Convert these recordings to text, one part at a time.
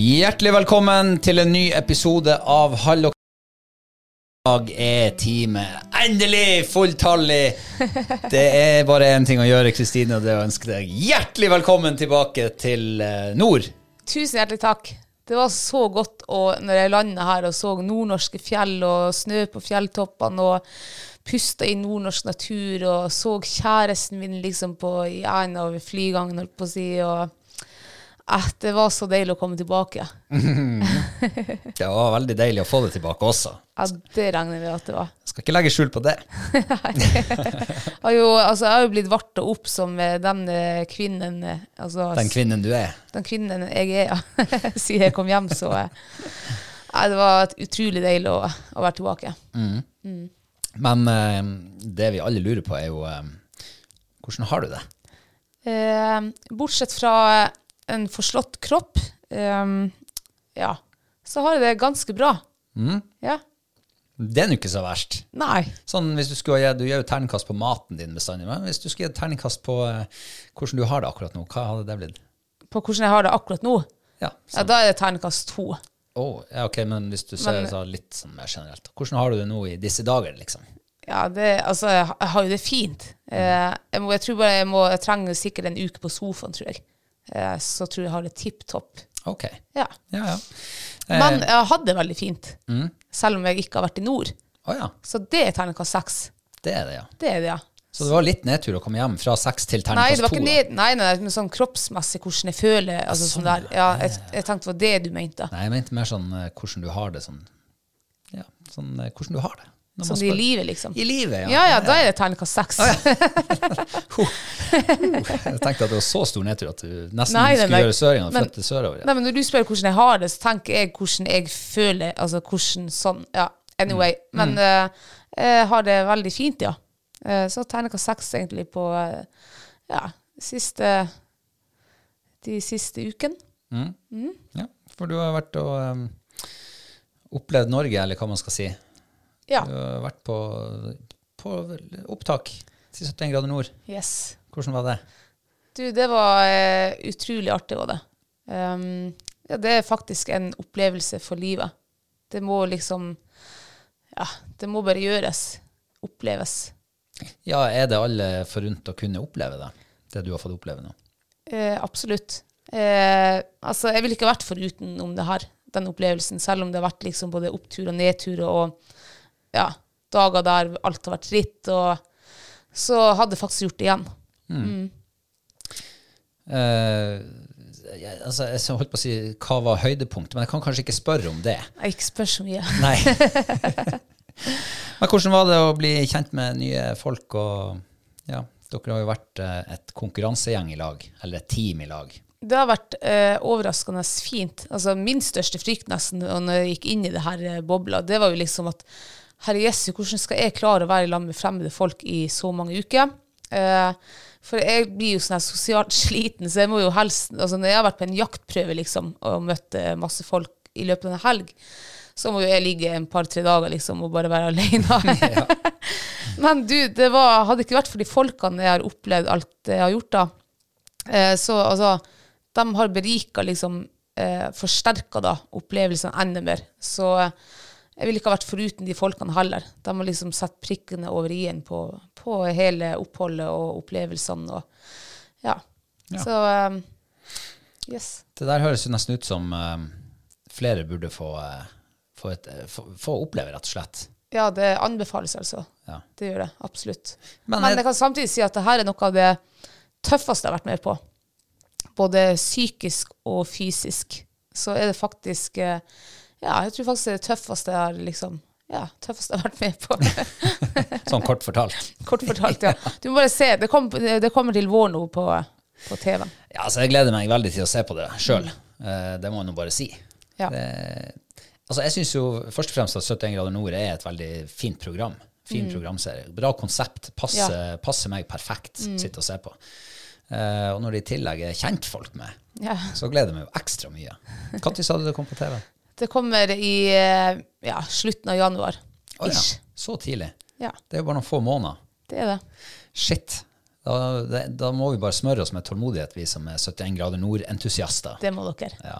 Hjertelig velkommen til en ny episode av Hall og I dag er teamet endelig fulltallig. Det er bare én ting å gjøre, Kristine, og det er å ønske deg hjertelig velkommen tilbake til eh, nord. Tusen hjertelig takk. Det var så godt å, når jeg landet her og så nordnorske fjell og snø på fjelltoppene og pusta i nordnorsk natur og så kjæresten min liksom på, i en av flygangene, holdt på å si. og Det var så deilig å komme tilbake. Det var veldig deilig å få det tilbake også. Ja, det regner vi at det var. Skal ikke legge skjul på det. Jeg har jo, altså, jeg har jo blitt varta opp som eh, den eh, kvinnen eh, altså, Den kvinnen du er. den kvinnen jeg er, ja. Siden jeg kom hjem, så ja, det var utrolig deilig å, å være tilbake. Men eh, det vi alle lurer på, er jo eh, hvordan har du det? Eh, bortsett fra en forslått kropp, um, ja, så har jeg det ganske bra. Ja. Det er nå ikke så verst. Nei. Sånn, hvis Du skulle du gir jo terningkast på maten din bestandig, men hvis du skulle gi terningkast på eh, hvordan du har det akkurat nå, hva hadde det blitt? På hvordan jeg har det akkurat nå, Ja, ja, sånn. da er det terningkast to. Åh, ja, ok, men hvis du ser Men- så litt sånn mer generelt, hvordan har du det nå i disse dager, liksom? Ja, det, altså, jeg, har- jo det fint. Mm. jeg, må, jeg tror bare jeg, må, jeg trenger sikkert en uke på sofaen, tror jeg. Eh, så tror jeg jeg har det tipp topp. Ok, Ja. ja, ja. Men jeg hadde det veldig fint, Mm. selv om jeg ikke har vært i nord. Oh, ja, Så det er terningkast seks. det er det, ja. Det er det, ja. Så det var litt nedtur å komme hjem fra seks til Nei, terningkast det var to. da. nei, nei, men sånn kroppsmessig, hvordan jeg føler. Altså, sånn der. Ja, jeg, jeg tenkte det var det du mente. Nei, jeg mente mer sånn eh, hvordan du har det sånn, ja, sånn eh, hvordan du har det. Sånn i livet, liksom. I livet, ja. Ja, ja, da er det terningkast seks. Jeg tenkte at det var så stor nedtur at du nesten Nei, skulle nei. gjøre søringa og flytte sørover. Nei, men når du spør hvordan jeg har det, så tenker jeg hvordan jeg føler, altså hvordan sånn, ja, anyway. Mm. Men uh, jeg har det veldig fint, ja. Eh, så terningkast seks egentlig på, eh, ja, siste, de siste uken. Ja, for du har vært og um, opplevd Norge, eller hva man skal si. Ja, Du har vært på, på opptak til 71 grader nord. yes. Hvordan var det? Du, det var uh, utrolig artig, var det. Um, ja, det er faktisk en opplevelse for livet. Det må liksom, ja, det må bare gjøres, oppleves. Ja, er det alle forunt å kunne oppleve det? Det du har fått oppleve nå? Eh, absolutt. Eh, altså, jeg ville ikke vært foruten om det her, den opplevelsen, selv om det har vært liksom både opptur og nedtur og ja, dager der alt har vært dritt, og så hadde jeg faktisk gjort det igjen. Eh, jeg, altså, jeg holdt på å si hva var høydepunktet, men jeg kan kanskje ikke spørre om det. Jeg ikke spør så mye. Nei. men hvordan var det å bli kjent med nye folk? Og ja, dere har jo vært eh, et konkurransegjeng i lag, eller et team i lag. Det har vært eh, overraskende fint. Altså, min største frykt nesten når jeg gikk inn i det her eh, bobla, det var jo liksom at Herre Jesu, hvordan skal jeg klare å være sammen med fremmede folk i så mange uker? Eh, for jeg blir jo sånn her sosialt sliten, så jeg må jo helst altså Når jeg har vært på en jaktprøve liksom, og møtt eh, masse folk i løpet av en helg, så må jo jeg ligge en par-tre dager liksom og bare være alene. Men du, det var, hadde ikke vært for de folkene jeg har opplevd alt jeg har gjort da, eh, så altså De har berika liksom eh, Forsterka da opplevelsen enda mer. Så eh, jeg ville ikke ha vært foruten de folkene heller. De har liksom satt prikkene over i-en på, på hele oppholdet og opplevelsene. Og, ja. Ja. Så um, yes. Det der høres jo nesten ut som um, flere burde få, uh, få, et, uh, få, få oppleve, rett og slett. Ja, det anbefales altså. Ja. Det gjør det, absolutt. Men Men, jeg- jeg kan samtidig si at det her er noe av det tøffeste jeg har vært med på. Både psykisk og fysisk. Så er det faktisk eh, Ja, jeg tror faktisk det er det tøffeste jeg har liksom Ja, tøffeste jeg har vært med på. Sånn kort fortalt. Kort fortalt, ja. Du må bare se. Det, kom, det kommer til vår nå på, på TV. Ja, altså Jeg gleder meg veldig til å se på det sjøl. Det må jeg nå bare si. Ja. Det, altså Jeg syns jo først og fremst at 71 grader nord er et veldig fint program. Fin programserie. Bra konsept. Passer, Ja. passer meg perfekt. Sitte og se på. Uh, og når det i tillegg er kjentfolk med, Ja. så gleder jeg meg jo ekstra mye. Når sa du det kom på TV? Det kommer i eh, ja, slutten av januar. Å ja, så tidlig. Ja, Det er jo bare noen få måneder. det er det. Shit. Da, det, da må vi bare smøre oss med tålmodighet, vi som er 71 grader nord-entusiaster. Det må dere. Ja.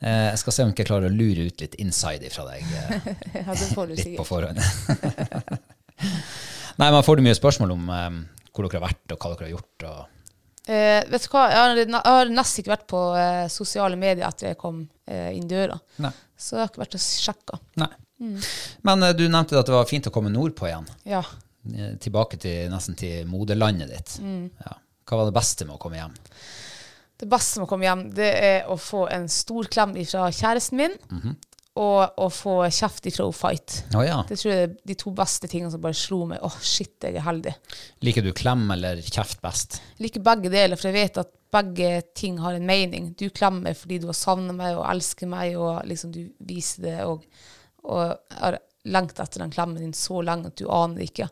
Eh, jeg skal se om jeg ikke klarer å lure ut litt inside fra deg eh, Ja, det får du litt på forhånd. Nei, men får du mye spørsmål om eh, hvor dere har vært, og hva dere har gjort? Og, Eh, vet du hva, jeg har, jeg har nesten ikke vært på eh, sosiale medier etter jeg kom eh, inn døra. nei. Så jeg har ikke vært og sjekka. nei. Men eh, du nevnte at det var fint å komme nordpå igjen. Ja. Eh, Tilbake til, nesten til moderlandet ditt. Mm. Ja. Hva var det beste med å komme hjem? Det beste med å komme hjem, det er å få en stor klem fra kjæresten min, Mhm. Og å få kjeft fra Fight. Å ja. Det tror jeg er de to beste tingene som bare slo meg. Åh, shit, jeg er heldig. Liker du klem eller kjeft best? Jeg liker begge deler, for jeg vet at begge ting har en mening. Du klemmer fordi du har savnet meg og elsker meg, og liksom du viser det, og, og har lengta etter den klemmen din så lenge at du aner det ikke.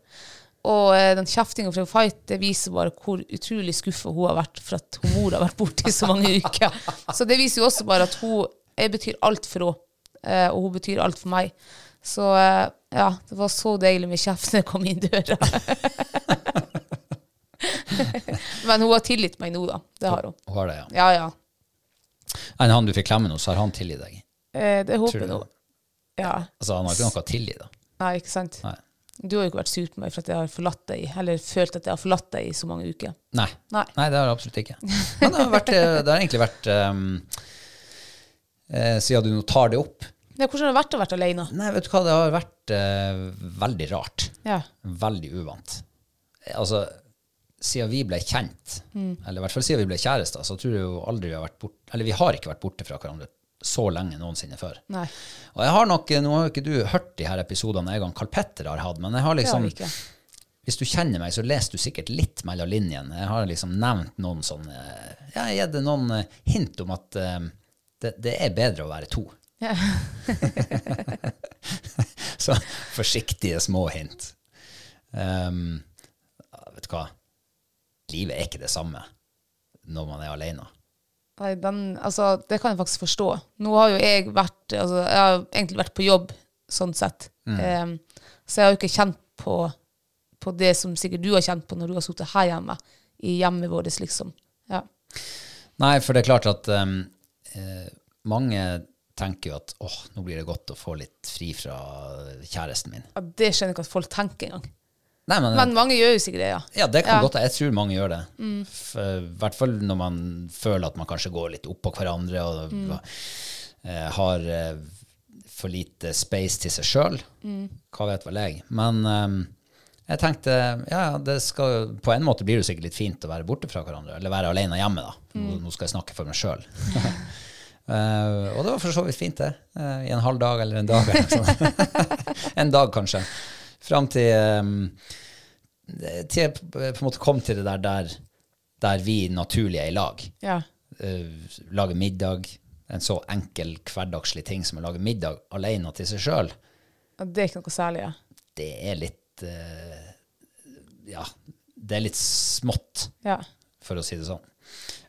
Og eh, den kjeftinga fra Fight det viser bare hvor utrolig skuffa hun har vært for at hun mor har vært borte i så mange uker. Så det viser jo også bare at hun jeg betyr alt for henne, og hun betyr alt for meg. Så eh, ja, det var så deilig med kjeft når jeg kom inn døra. Men hun har tilgitt meg nå, da. Det har hun. Hun har det, ja. Ja, ja. Enn han du fikk klemme nå, så har han tilgitt deg? Eh, det håper jeg nå. Ja. Altså, han har ikke noe å tilgi, da? Nei, ikke sant. Nei. Du har jo ikke vært sur på meg for at jeg har forlatt deg, eller følt at jeg har forlatt deg i så mange uker. Nei. Nei. Nei, det har jeg absolutt ikke. Men det har, vært, eh, det har egentlig vært um, eh, Siden du nå tar det opp Ja, hvordan har det vært å være alene? Nei, vet du hva, det har vært eh, veldig rart. Ja. Veldig uvant. Altså, siden vi ble kjent, eller i hvert fall siden vi ble kjærester, så tror jeg jo aldri vi har vært borte Eller vi har ikke vært borte fra hverandre så lenge noensinne før. Nei. Og jeg har nok, Nå har jo ikke du hørt de her episodene jeg og Karl Petter har hatt, men jeg har liksom vi. Hvis du kjenner meg, så leser du sikkert litt mellom linjene. Jeg har liksom nevnt noen sånne Jeg har gitt noen eh, hint om at eh, det, det er bedre å være to. Ja. Så forsiktige små hint. Um, vet du hva? Livet er ikke det samme når man er alene. Nei, den, altså, det kan jeg faktisk forstå. Nå har jo jeg vært altså, Jeg har egentlig vært på jobb, sånn sett. Em, så jeg har jo ikke kjent på, på det som sikkert du har kjent på når du har sittet her hjemme, i hjemmet vårt, liksom. Ja. Nei, for det er klart at um, eh, mange tenker jo at åh, nå blir det godt å få litt fri fra kjæresten min. Ja, det skjønner jeg ikke at folk tenker engang. Nei, men, Men mange gjør jo sikkert det, ja. ja, det kan Ja. godt Jeg tror mange gjør det. For, I hvert fall når man føler at man kanskje går litt oppå hverandre og eh, har uh, for lite space til seg sjøl. Hva vet vel jeg. Men um, Jeg tenkte ja, ja, det skal, på en måte blir det sikkert litt fint å være borte fra hverandre, eller være alene hjemme, da. Nå, nå skal jeg snakke for meg sjøl. og det var for så vidt fint, det. Uh, I en halv dag eller en dag. Eller en dag, kanskje. Fram til, um, til jeg på en måte kom til det der der, der vi naturlig er i lag. Ja. Uh, lage middag. En så enkel, hverdagslig ting som å lage middag alene til seg sjøl. Det er ikke noe særlig, ja. Det er litt Ja, det er litt smått ja. for å si det sånn.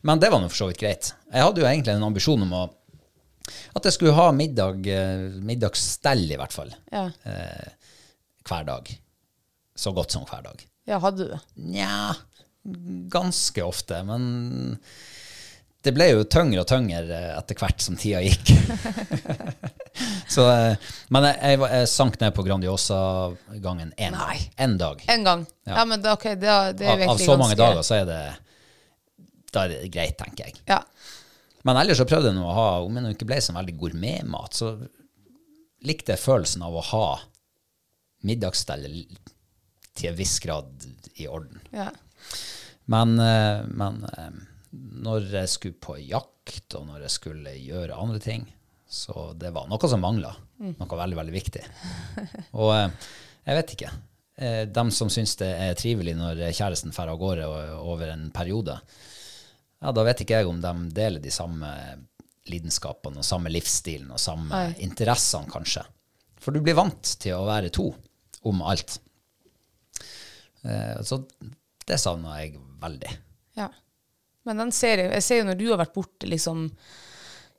Men det var nå for så vidt greit. Jeg hadde jo egentlig en ambisjon om å, at jeg skulle ha middag, eh, middagsstell, i hvert fall, Ja. eh, hver dag. Så godt som hver dag. ja, hadde du det? Nja, ganske ofte, men det ble jo tyngre og tyngre eh, etter hvert som tida gikk. Så, eh, men jeg, jeg, jeg sank ned på Grandiosa-gangen én dag. En dag. En gang? Ja, men det, okay, det, det er Av, av virkelig så mange dager så er det Da er det greit, tenker jeg. Ja. Men ellers så prøvde jeg nå å ha, om jeg nå ikke ble så veldig gourmetmat, så likte jeg følelsen av å ha middagsstellet til en viss grad i orden. ja. Men, eh, men eh, når jeg skulle på jakt, og når jeg skulle gjøre andre ting, så det var noe som mangla. Noe veldig, veldig viktig. Og eh, jeg vet ikke. De som syns det er trivelig når kjæresten drar av gårde over en periode, ja, da vet ikke jeg om de deler de samme lidenskapene og samme livsstilen og samme Oi. interessene, kanskje. For du blir vant til å være to om alt. Eh, Så det savna jeg veldig. Ja. Men den ser jeg, ser jo når du har vært borte, liksom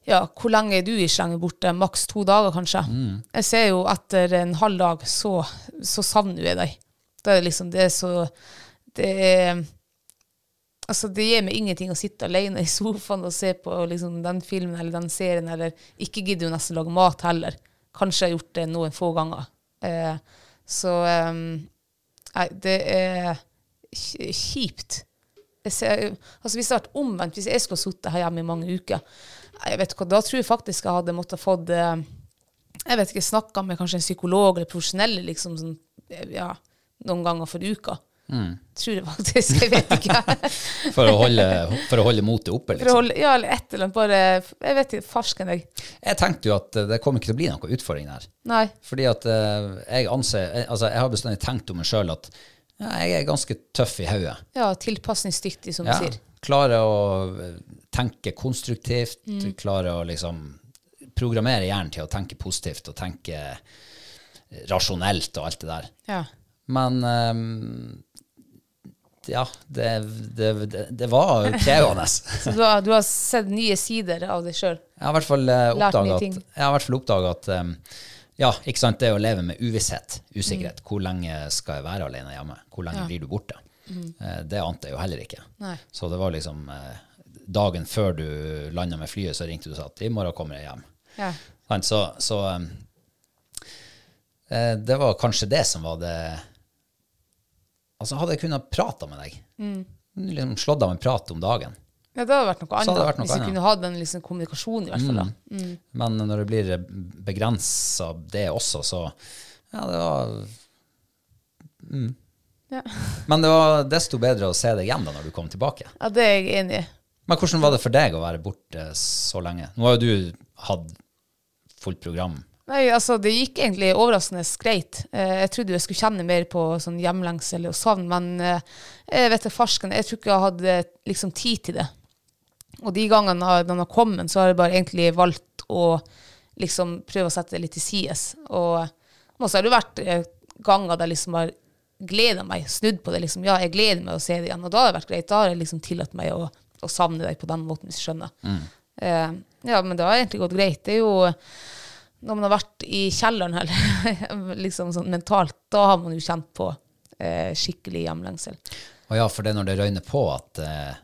Ja, hvor lenge er du i slenge borte? Maks to dager, kanskje? Jeg ser jo etter en halv dag, så, så savner jeg deg. Da er det liksom Det er så Det er Altså, det gir meg ingenting å sitte alene i sofaen og se på liksom, den filmen eller den serien, eller ikke gidder jo nesten lage mat heller. Kanskje jeg har gjort det noen få ganger. Eh, så eh, det er kjipt. Ser, altså Hvis det hadde vært omvendt, hvis jeg skulle sittet her hjemme i mange uker, jeg vet hva, da tror jeg faktisk jeg hadde måttet fått eh, Jeg vet ikke, snakka med kanskje en psykolog eller profesjonelle liksom, sånn, ja, noen ganger for uka. Tror jeg faktisk. Jeg vet ikke. For å holde, for å holde motet oppe, liksom. holde, ja, eller et eller annet. Bare Jeg vet ikke. Farsken jeg. Jeg tenkte jo at eh, det kommer ikke til å bli noen utfordring der. Nei. Fordi at eh, jeg anser Altså, jeg har bestandig tenkt om meg sjøl at ja, jeg er ganske tøff i hodet. Ja, tilpasningsdyktig, som Ja, du sier. klarer å eh, tenke konstruktivt, klarer å liksom programmere hjernen til å tenke positivt og tenke rasjonelt og alt det der. Ja. Men ehm, ja, det, det, det, var krevende. Så du har, du har sett nye sider av deg sjøl? Jeg har i hvert fall nye oppdaga at, at ja, ikke sant, det å leve med uvisshet, Mm. usikkerhet. Hvor lenge skal jeg være alene hjemme? Hvor lenge blir du borte? Eh, det ante jeg jo heller ikke. Mm. Nei. Så det var liksom eh, dagen før du landa med flyet, så ringte du og sa at i morgen kommer jeg hjem. Ja. Så, så eh, det var kanskje det som var det Altså, hadde jeg kunnet prate med deg, Mm. liksom slått av en prat om dagen, ja, det hadde vært noe annet. vært noe hvis vi kunne hatt den liksom, kommunikasjonen, i hvert fall. da. Men når det blir begrensa det også, så Ja, det var mm. Ja. Men det var desto bedre å se deg igjen da når du kom tilbake. Ja, det er jeg enig i. Men hvordan var det for deg å være borte så lenge? Nå har jo du hatt fullt program. Nei, altså Det gikk egentlig overraskende greit. Eh, jeg trodde jeg skulle kjenne mer på sånn hjemlengsel og savn, men eh, jeg vet det, farsken, jeg tror ikke jeg hadde liksom tid til det. Og de gangene den har kommet, så har jeg bare egentlig valgt å liksom prøve å sette det litt til sides. Og så har det vært eh, ganger der jeg liksom har gleda meg, snudd på det. liksom, Ja, jeg gleder meg å se det igjen. Og da har det vært greit. Da har jeg liksom tillatt meg å, å savne deg på den måten, hvis du skjønner. Eh, ja, men det har egentlig gått greit. Det er jo når man har vært i kjelleren eller liksom sånn mentalt, da har man jo kjent på eh, skikkelig hjemlengsel. Og ja, for det er når det røyner på at eh,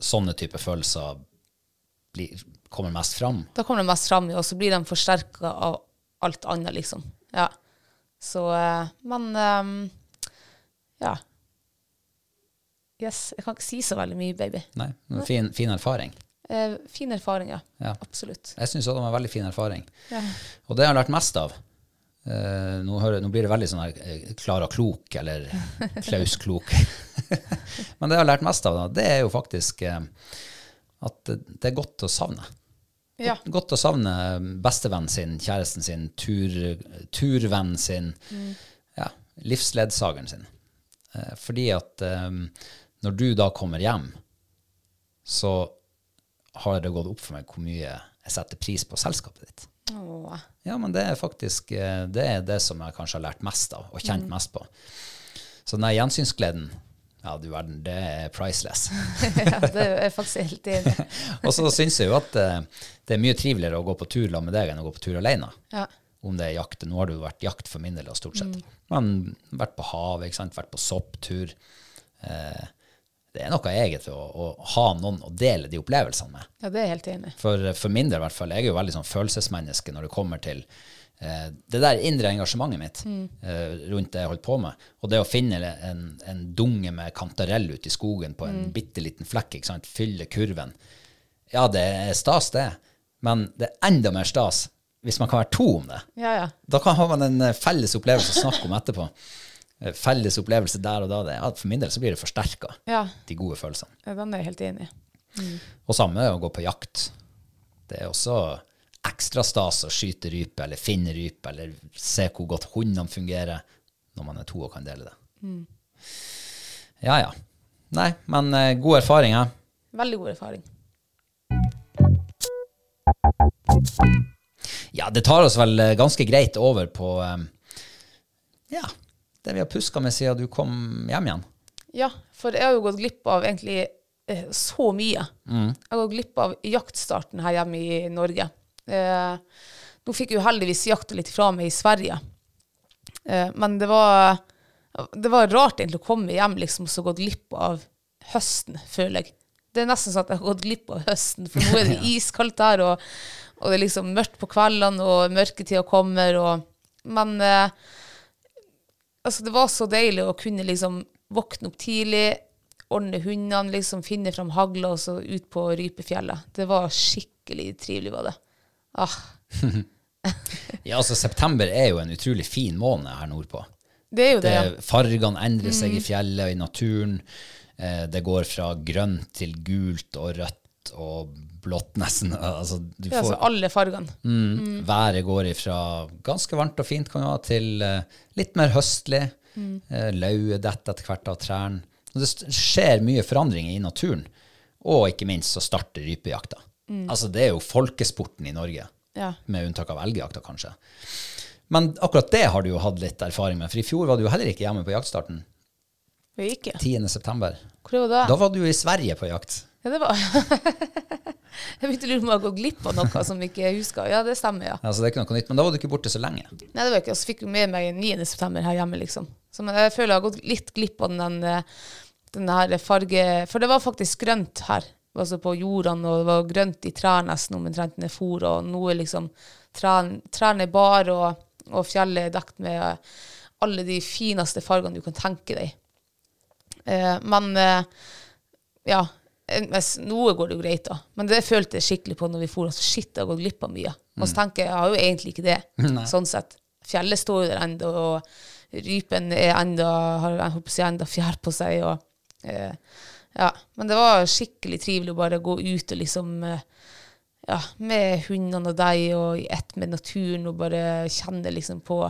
sånne typer følelser blir, kommer mest fram. Da kommer det mest fram, og så blir de forsterka av alt annet, liksom. Ja. Så eh, Men ehm, ja. Yes. Jeg kan ikke si så veldig mye, baby. Nei, fin, fin erfaring. Eh, fin erfaring, ja. Ja. Absolutt. Jeg syns det var en veldig fin erfaring. Ja. Og det jeg har lært mest av, Eh, nå, hører, nå blir det veldig sånn her eh, Klara Klok eller Klaus Klok. Men det jeg har lært mest av, da, det er jo faktisk eh, at det, er godt å savne. Ja. Godt å savne bestevennen sin, kjæresten sin, tur, turvennen sin, ja, livsledsageren sin. Eh, fordi at eh, når du da kommer hjem, så har det gått opp for meg hvor mye jeg setter pris på selskapet ditt. Åh. Ja, men det er faktisk eh, det, er det som jeg kanskje har lært mest av, og kjent mest på. Så den gjensynsgleden, ja du verden, det er priceless. ja, det er faktisk helt enig og så syns jeg jo at eh, det er mye triveligere å gå på tur sammen med deg enn å gå på tur alene. Ja. Om det er jakt. Nå har det jo vært jakt for min del, stort sett. Men vært på havet, ikke sant? vært på sopptur. Eh, det er noe eget å, å ha noen å dele de opplevelsene med. ja, det er jeg helt enig. For, for min del, i hvert fall, jeg er jo veldig sånn følelsesmenneske når det kommer til eh, det der indre engasjementet mitt eh, rundt det jeg holdt på med. Og det å finne en, en dunge med kantarell ute i skogen på en bitte liten flekk, ikke sant? fylle kurven. Ja, det er stas, det. Men det er enda mer stas hvis man kan være to om det. Ja, ja. Da kan ha man en eh, felles opplevelse å snakke om etterpå. Eh, Felles opplevelse der og da. Det, for min del så blir det forsterka, Ja, de gode følelsene. den er jeg helt enig i. Og samme å gå på jakt. Det er også ekstra stas å skyte rype eller finne rype eller se hvor godt hundene fungerer når man er to og kan dele det. Ja, ja. Nei, men eh, god erfaring, ja. Veldig god erfaring. Ja, det tar oss vel eh, ganske greit over på eh, ja, det vi har puska med siden du kom hjem igjen. Ja, for jeg har jo gått glipp av egentlig eh, så mye. Jeg har gått glipp av jaktstarten her hjemme i Norge. Eh, nå fikk jeg jo heldigvis jakta litt fra meg i Sverige. Eh, men det var, det var rart egentlig å komme hjem liksom, og så gått glipp av høsten, føler jeg. Det er nesten sånn at jeg har gått glipp av høsten, for nå er det iskaldt der, og, og det er liksom mørkt på kveldene, og mørketida kommer, og Men eh, altså, det var så deilig å kunne liksom våkne opp tidlig, ordne hundene, liksom finne fram hagla og så ut på Rypefjellet. Det var skikkelig trivelig, var det. Ah, Ja, altså September er jo en utrolig fin måned her nordpå. det er jo det, Det, ja. fargene endrer seg i fjellet og i naturen. Eh, det går fra grønt til gult og rødt og blått nesten. Altså, du ja får, altså alle fargene. mm, Været går ifra ganske varmt og fint kan det ha, til uh, litt mer høstlig. Mm. Uh, Lauet detter etter hvert av trærne. Det skjer mye forandringer i naturen. Og ikke minst så starter rypejakta. Mm. Altså Det er jo folkesporten i Norge, Ja. med unntak av elgjakta, kanskje. Men akkurat det har du jo hatt litt erfaring med, for i fjor var du jo heller ikke hjemme på jaktstarten. Vi ikke. 10. september. Hvor var det? Da var du i Sverige på jakt. Ja, det var Jeg begynte å lure på om jeg gått glipp av noe som ikke jeg husker. Ja, det stemmer, ja. ja. Så det er ikke noe nytt, men da var du ikke borte så lenge. Nei, det var ikke. Og så fikk vi med meg 9. september her hjemme, liksom. Så men jeg føler jeg har gått litt glipp av den, eh, den her farge... For det var faktisk grønt her. Altså på jordene, og det var grønt i trærne nesten omtrent ned for, og nå er liksom trærne trærne er bar, og, og fjellet er dekt med eh, alle de fineste fargene du kan tenke deg. Eh, men eh, ja, noe går det jo greit da. Men det følte jeg skikkelig på når vi for, at shit, jeg har gått glipp av mye. Og så tenker jeg, jeg har jo egentlig ikke det, sånn sett. Fjellet står jo der enda, og rypen er enda, har jeg håper enda fjær på seg, og eh, ja. Men det var skikkelig trivelig å bare gå ut og liksom, eh, ja, med hundene og deg, og i ett med naturen, og bare kjenne liksom på,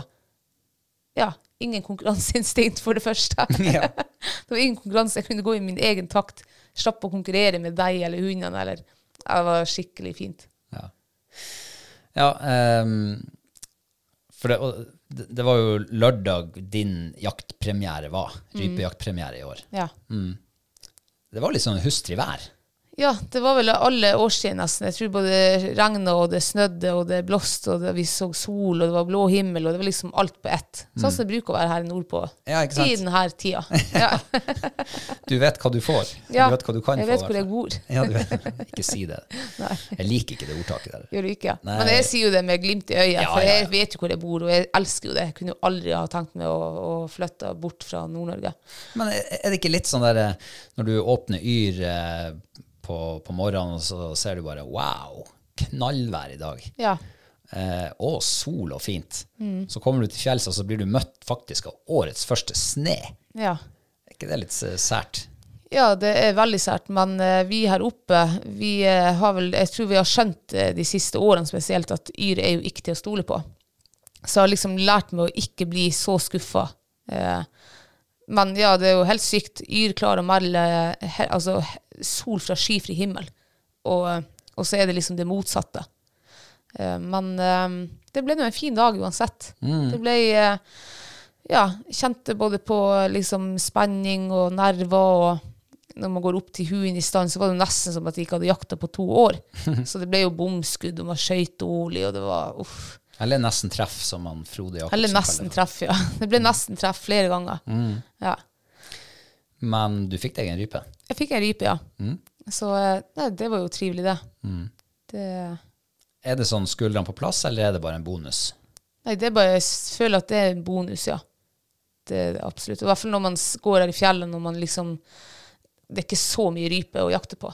ja, ingen konkurranseinstinkt for det første. Ja. det var ingen konkurranse. Jeg kunne gå i min egen takt. Slappe å konkurrere med deg eller hundene. Eller. Det var skikkelig fint. Ja, ja um, for det, og det, var jo lørdag din jaktpremiere var. Rypejaktpremiere i år. Ja. Det var litt sånn hustrig vær. Ja, det var vel alle årstider nesten. Jeg tror både regna og det snødde og det blåste og det, vi så sol og det var blå himmel og det var liksom alt på ett. Sånn som det bruker å være her nordpå Ja, i denne tida. Ja. Du vet hva du får. Ja, Du vet hva du kan få. jeg vet få, hvor jeg bor. Ja, du vet. Ikke si det. Nei. Jeg liker ikke det ordtaket der. Gjør du ikke? Nei. Men jeg sier jo det med glimt i øyet, Ja, for ja, ja. jeg vet jo hvor jeg bor, og jeg elsker jo det. Jeg kunne jo aldri ha tenkt meg å, å flytte bort fra Nord-Norge. Men er det ikke litt sånn der eh, når du åpner Yr eh, på, på morgenen, og så ser du bare wow, knallvær i dag. Ja. eh, og sol og fint. Så kommer du til fjells, og så blir du møtt faktisk av årets første sne. Ja. Er ikke det litt eh, sært? Ja, det er veldig sært, men eh, vi her oppe, vi eh, har vel, jeg tror vi har skjønt de siste årene spesielt at Yr er jo ikke til å stole på. Så jeg har liksom lært meg å ikke bli så skuffa. Men ja, det er jo helt sykt. Yr klarer å melde altså, sol fra skyfri himmel, og, og så er det liksom det motsatte. Eh, men eh, det ble nå en fin dag uansett. Det ble eh, ja, kjente både på liksom spenning og nerver, og når man går opp til huen i stand, så var det nesten som at de ikke hadde jakta på to år. Så det ble jo bomskudd, og man skøyt Oli, og det var uff. Eller nesten treff, som han Frode Jacobsen Eller nesten treff, ja. Det ble nesten treff flere ganger. Ja. Men du fikk deg en rype. Jeg fikk en rype, ja. Så det, det var jo trivelig, det. det. Er det sånn skuldrene på plass, eller er det bare en bonus? Nei, det er bare, jeg føler at det er en bonus, ja. Det er det absolutt. I hvert fall når man går her i fjellet, når man liksom Det er ikke så mye rype å jakte på.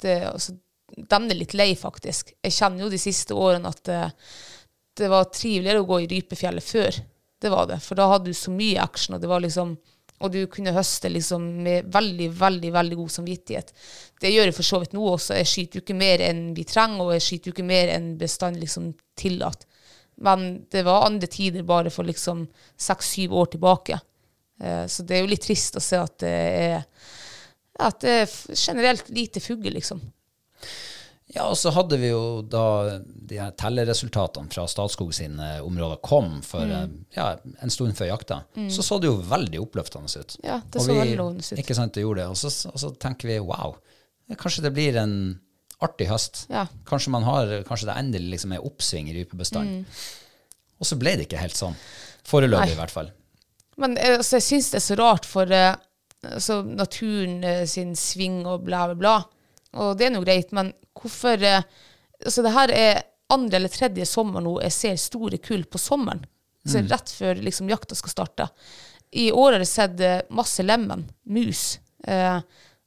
Det, altså, den er litt lei, faktisk. Jeg kjenner jo de siste årene at det, det var triveligere å gå i rypefjellet før. Det var det. For da hadde du så mye action, og det var liksom og du kunne høste liksom med veldig, veldig veldig god samvittighet. Det gjør jeg for så vidt nå også. Jeg skyter jo ikke mer enn vi trenger, og jeg skyter jo ikke mer enn bestand liksom tillater. Men det var andre tider bare for liksom seks-syv år tilbake. Eh, så det er jo litt trist å se at det er, at det er generelt lite fugl, liksom. Ja, og så hadde vi jo da de her telleresultatene fra Statskog sine områder kom for Mm. eh, ja, en stund før jakta, så så det jo veldig oppløftende ut. Ja, det Og så vi- veldig lovende ut. Ikke sant, det gjorde det. Og så, og så tenker vi wow, kanskje det blir en artig høst. Ja. Kanskje man har, kanskje det endelig liksom er oppsving i rypebestanden. Og så ble det ikke helt sånn. Foreløpig Mm. Nei. i hvert fall. Men eh, altså, jeg syns det er så rart for eh, altså, naturen sin sving og bla, bla, bla. Og det er nå greit, men hvorfor eh, Altså, det her er andre eller tredje sommer nå jeg ser store kull på sommeren. Så Rett før liksom, jakta skal starte. I år har jeg sett eh, masse lemen, mus, eh,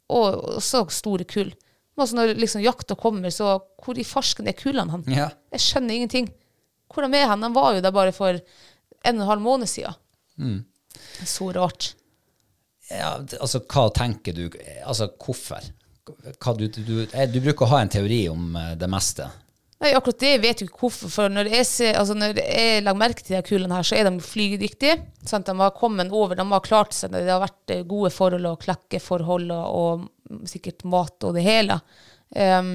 og også store kull. Men altså, når liksom, jakta kommer, så hvor i farsken er kullene hen? Ja. Jeg skjønner ingenting. Hvor de er hen? De var jo der bare for en og en halv måned siden. Så rart. Ja, altså, hva tenker du Altså, hvorfor? Du, du, eh, du bruker å ha en teori om eh, det meste. Nei, akkurat det vet jeg ikke hvorfor. For når jeg, ser, altså når jeg legger merke til de kulene her, så er de flygedyktige. Sant? De har kommet over, de har klart seg. Det har vært eh, gode forhold og klekkeforhold og, og sikkert mat og det hele. Um,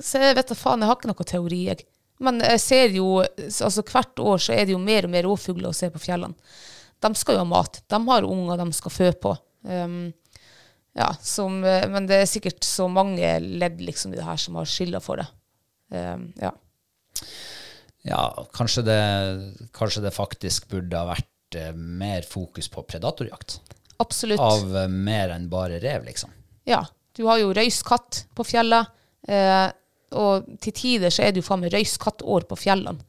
så jeg vet da faen, jeg har ikke noen teori, jeg. Men jeg ser jo, altså hvert år så er det jo mer og mer rovfugler å se på fjellene. De skal jo ha mat. De har unger de skal fø på. Ehm, ja, som, eh, men det er sikkert så mange ledd liksom i det her som har skylda for det. Ehm, ja. Ja, kanskje det, kanskje det faktisk burde ha vært eh, mer fokus på predatorjakt. Absolutt. Av eh, mer enn bare rev, liksom. Ja. Du har jo røyskatt på fjellet, eh, og til tider så er det jo faen meg røyskattår på fjellene.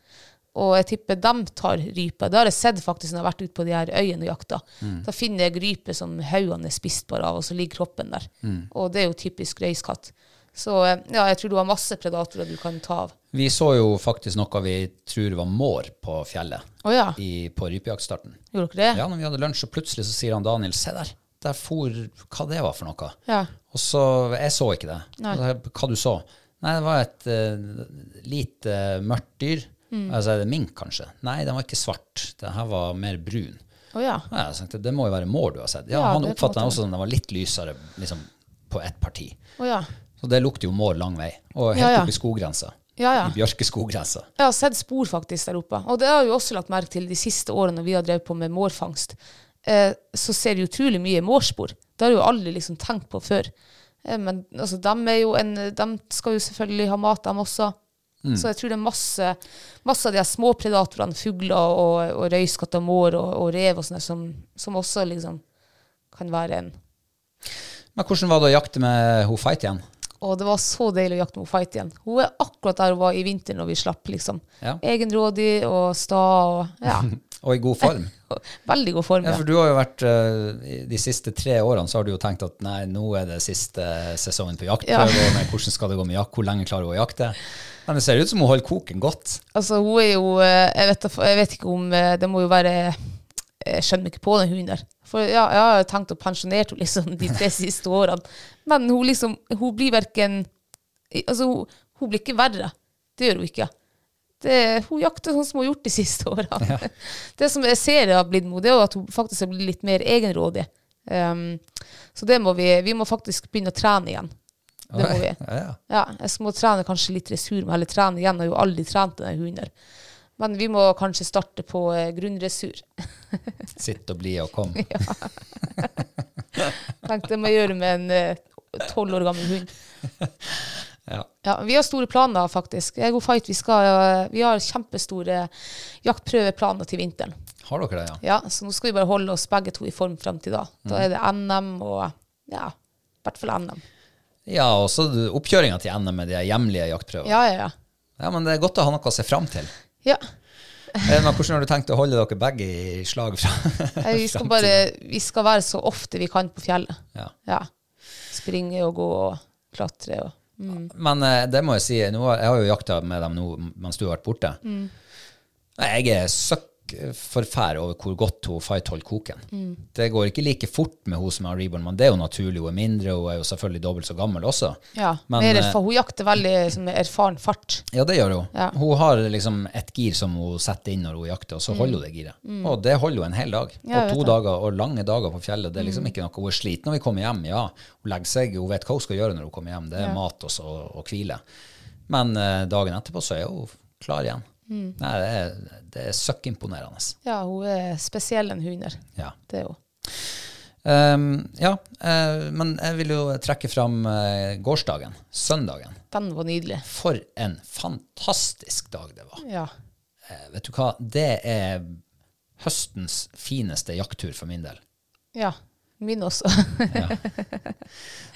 Og jeg tipper de tar rype. Det har jeg sett faktisk når jeg har vært ute på de her øyene og jakta. Da finner jeg rype som haugene er spist bare av, og så ligger kroppen der. Og det er jo typisk røyskatt. Så eh, ja, jeg tror du har masse predatorer du kan ta av. Vi så jo faktisk noe vi tror var mår på fjellet oh, ja, i, på rypejaktstarten. gjorde dere det? Ja, når vi hadde lunsj, og plutselig så sier han Daniel, se der, der for hva det var for noe. Ja. Og så, jeg så ikke det. Nei. Hva du så? Nei, det var et uh, lite mørkt dyr. Mm. Altså, er det mink kanskje? Nei, den var ikke svart. Den her var mer brun. Oh, ja. Ja, tenkte, det må jo være mår du har sett. Ja, Ja, han oppfattet den også som den var litt lysere liksom, på ett parti. Oh, ja. Så det lukter jo mår lang vei. Og helt opp i skoggrensa. Ja, ja. I bjørkeskoggrensa. Jeg har sett spor faktisk der oppe. Og det har jo også lagt merke til de siste årene når vi har drevet på med mårfangst. Eh, så ser vi utrolig mye mårspor. Det har jeg jo aldri liksom tenkt på før. Eh, men altså, de, jo en, de skal jo selvfølgelig ha mat, de også. Så jeg tror det er masse, masse av de små predatorene, fugler og, og røyskatt og mår og, og rev og sånne, som, som også liksom kan være en Men hvordan var det å jakte med hun fight igjen? Og det var så deilig å jakte med fight igjen. Hun er akkurat der hun var i vinter når vi slapp, liksom. Ja. Egenrådig og sta og ja. Og i god form? Veldig god form. Ja, Ja. for du har jo vært eh, De siste tre årene så har du jo tenkt at nei, nå er det siste sesongen på jaktprøve. Ja. men Hvordan skal det gå med jakt? Hvor lenge klarer hun å jakte? Men det ser ut som hun holder koken godt. Altså, hun er jo eh, Jeg vet, jeg vet ikke om eh, Det må jo være Jeg skjønner ikke på den hunden der. For ja, jeg har jo tenkt å pensjonere henne liksom de tre siste årene. Men hun liksom Hun blir verken Altså, hun, hun blir ikke verre. Det gjør hun ikke. Det, hun jakter sånn som hun har gjort de siste årene. Det som jeg ser har blitt med henne, er at hun faktisk har blitt litt mer egenrådig. Um, så det må vi Vi må faktisk begynne å trene igjen. Det må vi. Ja, ja. Ja, jeg må trene kanskje litt ressur men heller trene igjen. Jeg har jo aldri trent denne hunden. Men vi må kanskje starte på eh, grunnressur. Sitt og bli og kom. Tenkte jeg må gjøre med en tolv år gammel hund. Ja. Ja, vi har store planer, faktisk. Ego Fight, vi, skal, vi har kjempestore jaktprøveplaner til vinteren. Har dere det, ja? Ja, Så nå skal vi bare holde oss begge to i form frem til da. Da er det NM og ja, i hvert fall NM. Ja, og så oppkjøringa til NM med de hjemlige jaktprøvene. Ja, ja, ja. Ja, men det er godt å ha noe å se fram til. ja. Eh, Men hvordan har du tenkt å holde dere begge i slag fra Nei, Vi skal bare Vi skal være så ofte vi kan på fjellet. Ja. Ja. Springe og gå og klatre og Men eh, det må jeg si, nå, jeg har jo jakta med dem nå mens du har vært borte. Mm. Jeg er søkk forfær over hvor godt hun Fight holder koken. Det går ikke like fort med hun som har reborn, men det er jo naturlig. Hun er mindre, hun er jo selvfølgelig dobbelt så gammel også. Ja. Men, mer eh, hun jakter veldig som erfaren fart. Ja, det gjør hun. Ja. Hun har liksom et gir som hun setter inn når hun jakter, og så holder hun det giret. Og det holder hun en hel dag. Mm. Ja, og to. Mm. dager, og lange dager på fjellet. Det er liksom ikke noe hun er sliten når vi kommer hjem. Ja, hun legger seg, hun vet hva hun skal gjøre når hun kommer hjem. Det er mat også, og hvile. Men eh, dagen etterpå så er hun klar igjen. Mm. Nei, det er, det er søkkimponerende. Ja, hun er spesiell en hunder. Ja. Det er hun. Um, ja, uh, men jeg vil jo trekke fram uh, gårsdagen, søndagen. Den var nydelig. For en fantastisk dag det var. Ja. Uh, vet du hva, det er høstens fineste jakttur for min del. Ja. Min også.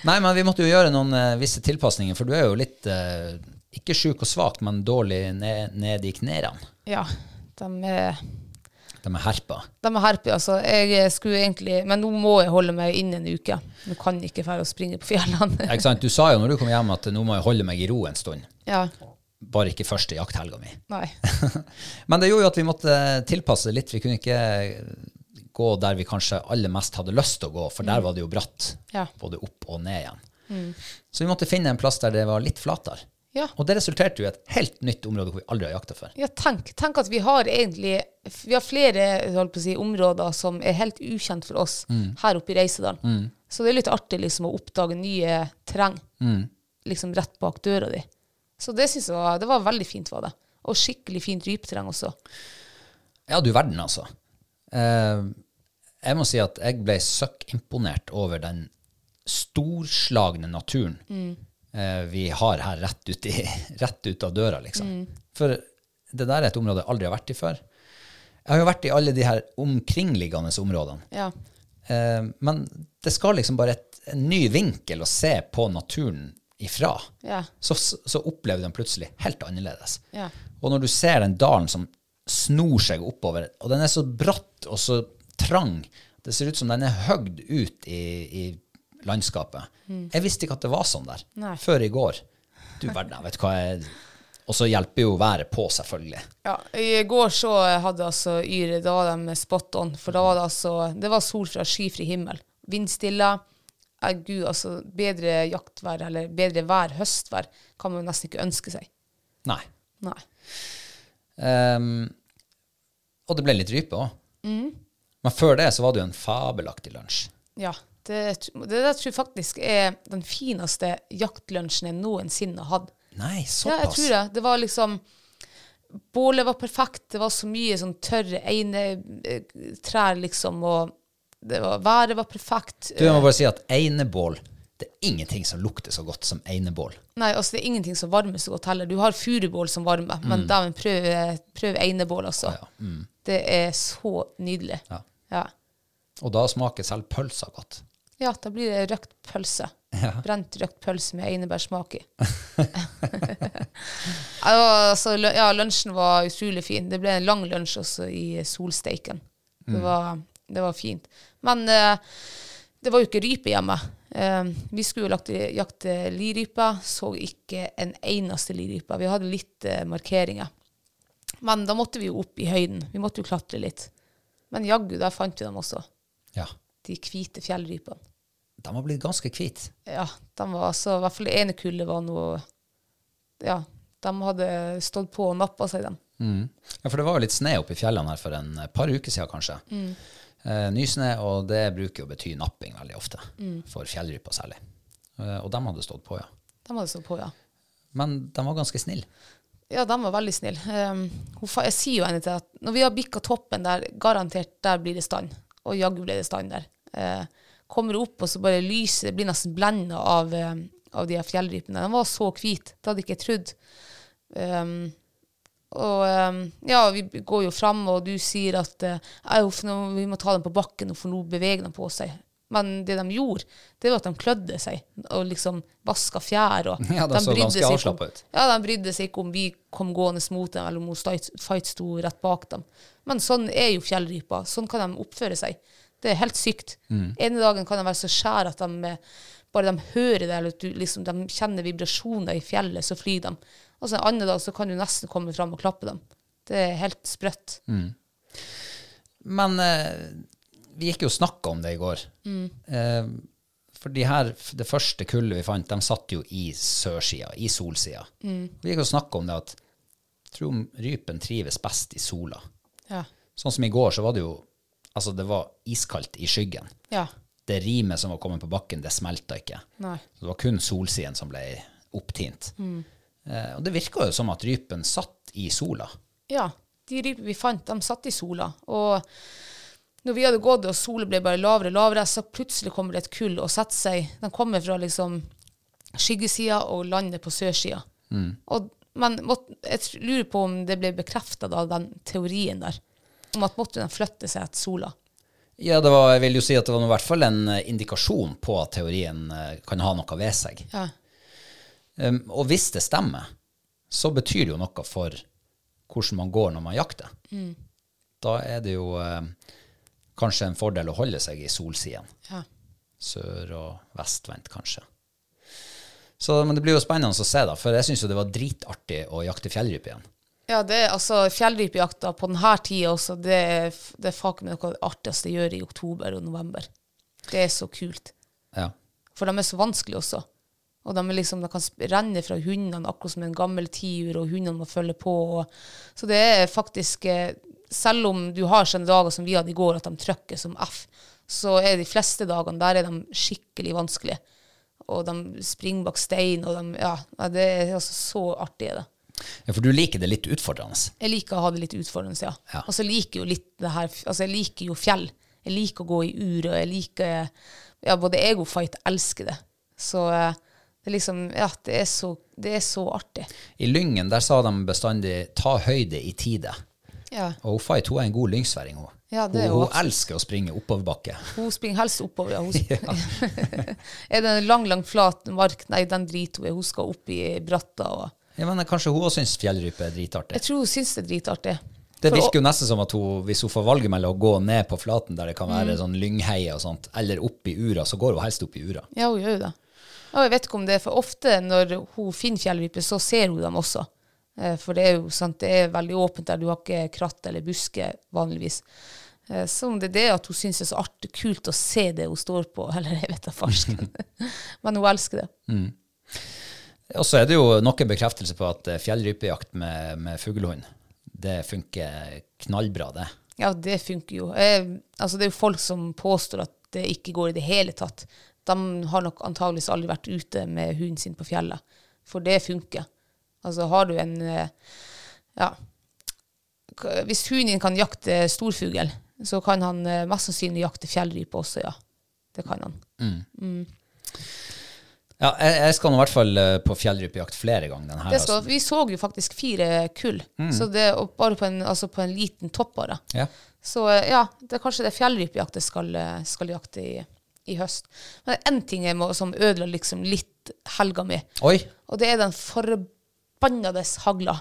Nei, men vi måtte jo gjøre noen eh, visse tilpasninger, for du er jo litt, eh, ikke sjuk og svak, men dårlig ned, ned i knærne. ja. De er, De er herpa. de er herpa, altså. Jeg skulle egentlig Men nå må jeg holde meg inne en uke. Nå kan jeg ikke dra og springe på fjellene. Ikke sant? Du sa jo når du kom hjem at nå må jeg holde meg i ro en stund. ja. Bare ikke første jakthelga mi. Nei. Men det gjorde jo at vi måtte tilpasse litt. Vi kunne ikke gå der vi kanskje aller mest hadde lyst til å gå, for der var det jo bratt. Ja. Både opp og ned igjen. Så vi måtte finne en plass der det var litt flatere. Ja. Og det resulterte jo i et helt nytt område hvor vi aldri har jakta før. Ja, tenk, tenk at vi har egentlig Vi har flere si, områder som er helt ukjent for oss her oppe i Reisedalen. Så det er litt artig liksom å oppdage nye terreng liksom rett bak døra di. Så det synes jeg var, det var veldig fint, var det. Og skikkelig fint rypeterreng også. Ja, du verden, altså. Eh, jeg må si at jeg ble søkkimponert over den storslagne naturen eh, vi har her rett ut, i, rett ut av døra, liksom. For det der er et område jeg aldri har vært i før. Jeg har jo vært i alle de her omkringliggende områdene. Ja. Eh, men det skal liksom bare et, en ny vinkel å se på naturen ifra. Ja. Så, så opplever du den plutselig helt annerledes. Ja. Og når du ser den dalen som snor seg oppover, og den er så bratt og så trang, det ser ut som den er høgd ut i, i landskapet. Jeg visste ikke at det var sånn der, Nei. før i går. Du verden, jeg vet hva jeg... Og så hjelper jo været på, selvfølgelig. Ja, I går så hadde altså Yre, da var de spot on, for da var det altså Det var sol fra skyfri himmel. Vindstille. Eh, Gud, altså bedre jaktvær, eller bedre vær, høstvær, kan man nesten ikke ønske seg. Nei. Nei. Um, og det ble litt rype òg. Mm. Men før det så var det jo en fabelaktig lunsj. Ja. Det, det der tror jeg faktisk er den fineste jaktlunsjen jeg noensinne har hatt. Nei, Ja, jeg tror det. Det var liksom Bålet var perfekt. Det var så mye sånn tørre einetrær, liksom, og det var, været var perfekt. Du, jeg må bare si at einebål, det er ingenting som lukter så godt som einebål. Nei, altså det er ingenting som varmer så godt heller. Du har furubål som varmer, men dæven, prøv, prøv einebål, altså. Ja, ja. Mm. Det er så nydelig. Ja. Ja. Og da smaker selv pølsa godt. Ja, da blir det røkt pølse. Brent røkt pølse med einebærsmak i. ja, altså, ja, lunsjen var utrolig fin. Det ble en lang lunsj også i solsteiken. Det, var, det var fint. Men uh, det var jo ikke rype hjemme. Uh, vi skulle jo lagt, jakte lirype, så ikke en eneste lirype. Vi hadde litt uh, markeringer. Men da måtte vi jo opp i høyden. Vi måtte jo klatre litt. Men jaggu, der fant vi dem også. Ja. De hvite fjellrypene. De har blitt ganske hvite. Ja, de var altså, i hvert fall det ene kullet var noe Ja, de hadde stått på og nappa seg dem. Ja, for det var jo litt sne oppe i fjellene her for en eh, par uker siden, kanskje. Eh, nysnø, og det bruker jo å bety napping veldig ofte. For fjellryper særlig. Eh, og de hadde stått på, ja. De hadde stått på, ja. Men de var ganske snille. Ja, de var veldig snille. Um, jeg sier jo henne til at når vi har bikka toppen der, garantert der blir det stand. Og jaggu ble det stand der. Eh, kommer opp, og så bare lyset blir nesten blenda av, eh, av de her fjellrypene. De var så hvite. Det hadde jeg ikke trodd. Um, og um, ja, vi går jo fram, og du sier at uh, nå, vi må ta dem på bakken, for nå beveger de på seg. Men det de gjorde, det var at de klødde seg og liksom vaska fjær. Og Ja, de så ganske avslappa ut. Ja, de brydde seg ikke om vi kom gående mot dem, eller om Fight sto rett bak dem. Men sånn er jo fjellryper. Sånn kan de oppføre seg. Det er helt sykt. Mm. Ene dagen kan de være så skjære at de bare de hører det, eller at du, liksom, de kjenner vibrasjoner i fjellet, så flyr de. Og så en annen dag så kan du nesten komme fram og klappe dem. Det er helt sprøtt. Men eh, vi gikk jo og snakka om det i går. Eh, for de her, det første kullet vi fant, de satt jo i sørsida, i solsida. Vi gikk og snakka om det at jeg tror rypen trives best i sola. Ja. Sånn som i går, så var det jo Altså, det var iskaldt i skyggen. Ja. Det rimet som var kommet på bakken, det smelta ikke. Nei. Så det var kun solsiden som ble opptint. Eh, og det virka jo som at rypen satt i sola. Ja, de rypene vi fant, de satt i sola. Og når vi hadde gått, og solen ble bare lavere og lavere, så plutselig kommer det et kull og setter seg. De kommer fra liksom skyggesida og lander på sørsida. Og, men jeg lurer på om det ble bekrefta av den teorien der, om at måtte flytter flytte seg etter sola. Ja, det var, jeg vil jo si at det var i hvert fall en eh, indikasjon på at teorien eh, kan ha noe ved seg. Ja. Um, og hvis det stemmer, så betyr det jo noe for hvordan man går når man jakter. Da er det jo eh, kanskje en fordel å holde seg i solsiden. Ja. Sør- og vestvendt, kanskje. Så, men det blir jo spennende å se, da, for jeg syns jo det var dritartig å jakte fjellrype igjen. Ja, det er altså fjellrypejakta på denne tida også, det, er det er faen noe av det artigste jeg gjør i oktober og november. Det er så kult. Ja. For de er så vanskelige også. Og de, liksom, de kan renne fra hundene akkurat som en gammel tiur, og hundene må følge på. Og, så det er faktisk eh, Selv om du har sånne dager som vi hadde i går, at de trykker som F, så er de fleste dagene der er de skikkelig vanskelige. Og de springer bak stein, og de Ja, det er altså så artig. det. Ja, for du liker det litt utfordrende. Jeg liker å ha det litt utfordrende, ja. Ja. Og så liker jeg jo litt det her Altså, jeg liker jo fjell. Jeg liker å gå i ur, og jeg liker Ja, både jeg og Fight elsker det. Så eh, det er liksom Ja, det er så, det er så artig. I Lyngen der sa de bestandig 'ta høyde i tide'. Ja. Og Fight hun er en god lyngsværing. Hun, Ja, det hun, hun elsker å springe oppoverbakke. Hun springer helst oppover, ja. Hun er det en lang, lang, flat mark? Nei, den driter hun i. Hun skal opp i bratta. Og Ja, men Kanskje hun også syns fjellrype er dritartig. jeg tror hun syns det er dritartig. Det virker jo nesten som at hun, hvis hun får valget mellom å gå ned på flaten der det kan være Mm. sånn lyngheie og sånt, eller opp i ura, så går hun helst opp i ura. Ja, hun gjør jo det. Og jeg vet ikke om det er for ofte når hun finner fjellrype, så ser hun dem også. Eh, For det er jo sant, det er veldig åpent der. Du har ikke kratt eller buske vanligvis. Eh, Så om det er det at hun syns det er så artig, kult å se det hun står på, eller jeg vet da farsken. Men hun elsker det. Og så er det jo nok en bekreftelse på at eh, fjellrypejakt med, med fuglehund, det funker knallbra, det. Ja, det funker jo. Eh, altså, det er jo folk som påstår at det ikke går i det hele tatt. De har nok antageligvis aldri vært ute med hunden sin på fjellet. For det funker. Altså, har du en eh, Ja. Hvis hunden din kan jakte storfugl, så kan han eh, mest sannsynlig jakte fjellrype også, ja. Det kan han. Ja, jeg, jeg skal nå i hvert fall eh, på fjellrypejakt flere ganger denne Det skal, vi så jo faktisk fire kull, så det, bare på en, altså på en liten topp bare. Ja. Så eh, ja, det er kanskje det fjellrypejakt jeg skal, eh, skal jakte i, i høst. Men det er én ting jeg må, som ødela liksom litt helga mi, Oi! og det er den forbannede hagla.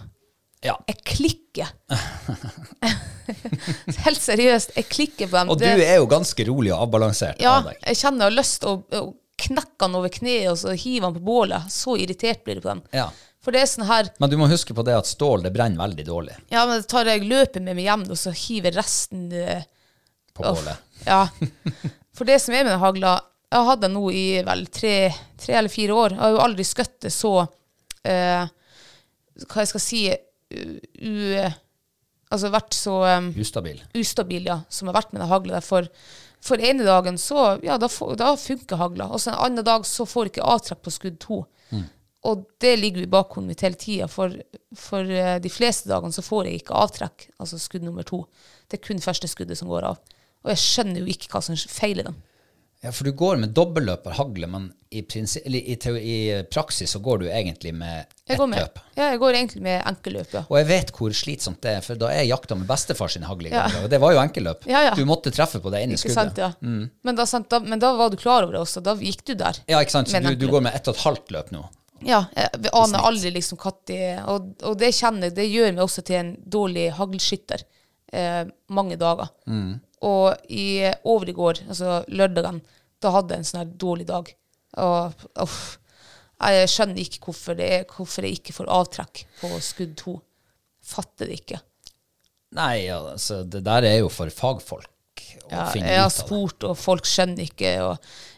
Ja. Jeg klikker. Helt seriøst, jeg klikker på dem. Og du er jo ganske rolig og avbalansert ja, av deg. jeg kjenner jeg har lyst til å knekker den over kneet, og så hiver den på bålet. Så irritert blir du på den. Ja. For det er sånn her Men du må huske på det at stål det brenner veldig dårlig Ja, men tar jeg løpet med meg hjem, og så hiver resten eh, på Uff. bålet. Ja. For det som er med den hagla Jeg har hatt den nå i vel tre, tre eller fire år. Jeg har jo aldri skutt det så eh, Hva jeg skal si u, Altså vært så um, Ustabil. ustabil, ja, som har vært med den hagla der. For, ene dagen så Ja, da, da funker hagla. Og så en annen dag så får ikke avtrekk på skudd to. Og det ligger i bakhodet mitt hele tida. For, for eh, de fleste dagene så får jeg ikke avtrekk, altså skudd nummer to. Det er kun første skuddet som går av. Og jeg skjønner jo ikke hva som feiler dem. Ja, for du går med dobbelløper hagle, men i, i, i praksis så går du egentlig med ett med, løp. ja, jeg går egentlig med enkelløp, ja. Og jeg vet hvor slitsomt det er, for da jeg jakta med bestefar sin hagle i Ja. og det var jo enkelløp. Ja, ja. Du måtte treffe på det ene i skuddet. sant, ja. Men, da, sant, da, men da var du klar over det også. Da gikk du der. Ja, ikke sant? Så du, du går med ett og et halvt løp nå. Ja, jeg aner aldri liksom hva det er. Og, og det kjenner det gjør meg også til en dårlig haglskytter eh, mange dager. Og i går, altså lørdagen, da hadde jeg en sånn her dårlig dag. Og uff, jeg skjønner ikke hvorfor, det er, hvorfor jeg ikke får avtrekk på skudd to. Fatter det ikke. Nei, altså, det der er jo for fagfolk å Ja, finne jeg har ut av det. spurt, og folk skjønner ikke.